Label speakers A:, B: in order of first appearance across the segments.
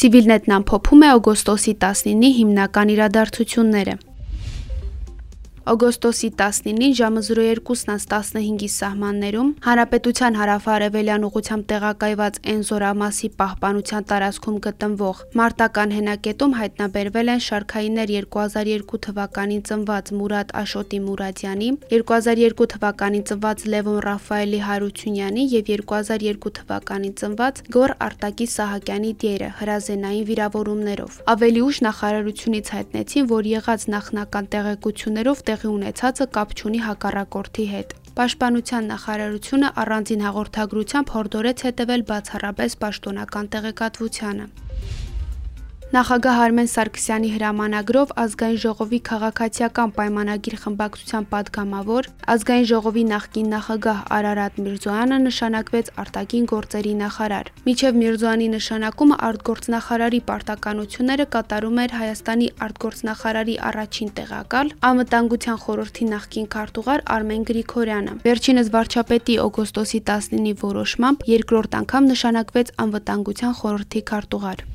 A: Civilnet-ն ամփոփում է օգոստոսի 19-ի հիմնական իրադարձությունները։ Օգոստոսի 19-ին ժամը 02-ից 15-ի սահմաններում Հանրապետության հարավ-արևելյան ուղությամբ տեղակայված Էն զորամասի պահպանության տարածքում գտնվող մարտական հենակետում հայտնաբերվել են շարքայիններ 2002 թվականին ծնված Մուրադ Աշոտի Մուրադյանի, 2002 թվականին ծնված Լևոն Ռաֆայելի Հարությունյանի եւ 2002 թվականին ծնված Գոր Արտակի Սահակյանի դիերը հրազենային վիրավորումներով։ Ավելի ուշ նախարարությունից հայտնեցին, որ եղած նախնական տեղեկություններով տեղի ունեցածը կապ չունի հակառակորդի հետ։ Պաշտպանության նախարարությունը առանձին հաղորդագրությամբ հորդորեց հետևել բացառապես պաշտոնական տեղեկատվությանը։ Նախագահ Արմեն Սարգսյանի հրամանագրով ազգային ժողովի քաղաքացիական պայմանագիր խմբակցության падգամավոր ազգային ժողովի նախկին նախագահ Արարատ Միրզոյանը նշանակվեց արտաքին գործերի նախարար։ Միջև Միրզոյանի նշանակումը արտգործնախարարի պարտականությունները կատարում էր Հայաստանի արտգործնախարարի առաջին տեղակալ Անվտանգության խորհրդի նախկին քարտուղար Արմեն Գրիգորյանը։ Վերջինս վարչապետի օգոստոսի 19-ի որոշմամբ երկրորդ անգամ նշանակվեց Անվտանգության խորհրդի քարտուղար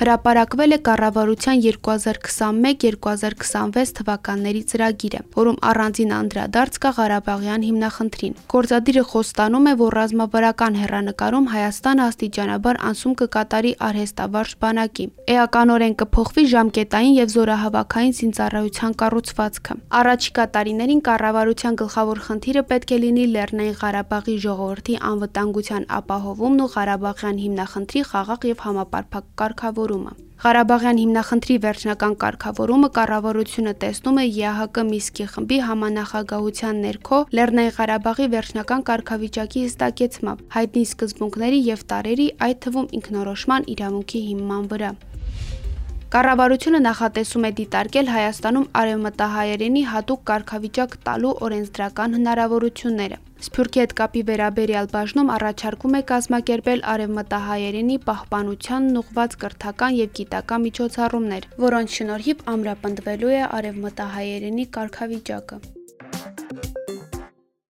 A: հրապարակվել է կառավարության 2021-2026 թվականների ծրագիրը, որում առանձին անդրադարձ կա Ղարաբաղյան հիմնախնդրին։ Գործադիրը խոստանում է, որ ռազմավարական հերանեկարում Հայաստանը աստիճանաբար անցում կկատարի արհեստավարժ բանակի։ Էականորեն կփոխվի ժամկետային եւ զորահավաքային զինծառայության կառուցվածքը։ Առաջիկա տարիներին կառավարության գլխավոր խնդիրը պետք է լինի Լեռնային Ղարաբաղի ժողովրդի անվտանգության ապահովումն ու Ղարաբաղյան հիմնախնդրի խաղաղ եւ համապարփակ կարգավորումը կարգավորումը։ Ղարաբաղյան հիմնախնդրի վերջնական կարգավորումը կառավարությունը տեսնում է ԵԱՀԿ Միսկի խմբի համանախագահության ներքո Լեռնային Ղարաբաղի վերջնական կարգավիճակի հստակեցմամբ, հայտնի սկզբունքների եւ տարերի, այդ թվում ինքնորոշման իրավունքի հիման վրա։ Կառավարությունը նախատեսում է դիտարկել Հայաստանում արևմտահայերենի հատուկ կարգավիճակ տալու օրենսդրական հնարավորությունները։ Սփյուռքի հետ կապի վերաբերյալ բաժնում առաջարկում է կազմակերպել արևմտահայերենի պահպանությանն ուղղված կրթական եւ գիտական միջոցառումներ, որոնց շնորհիվ ամրապնդվելու է արևմտահայերենի կարգավիճակը։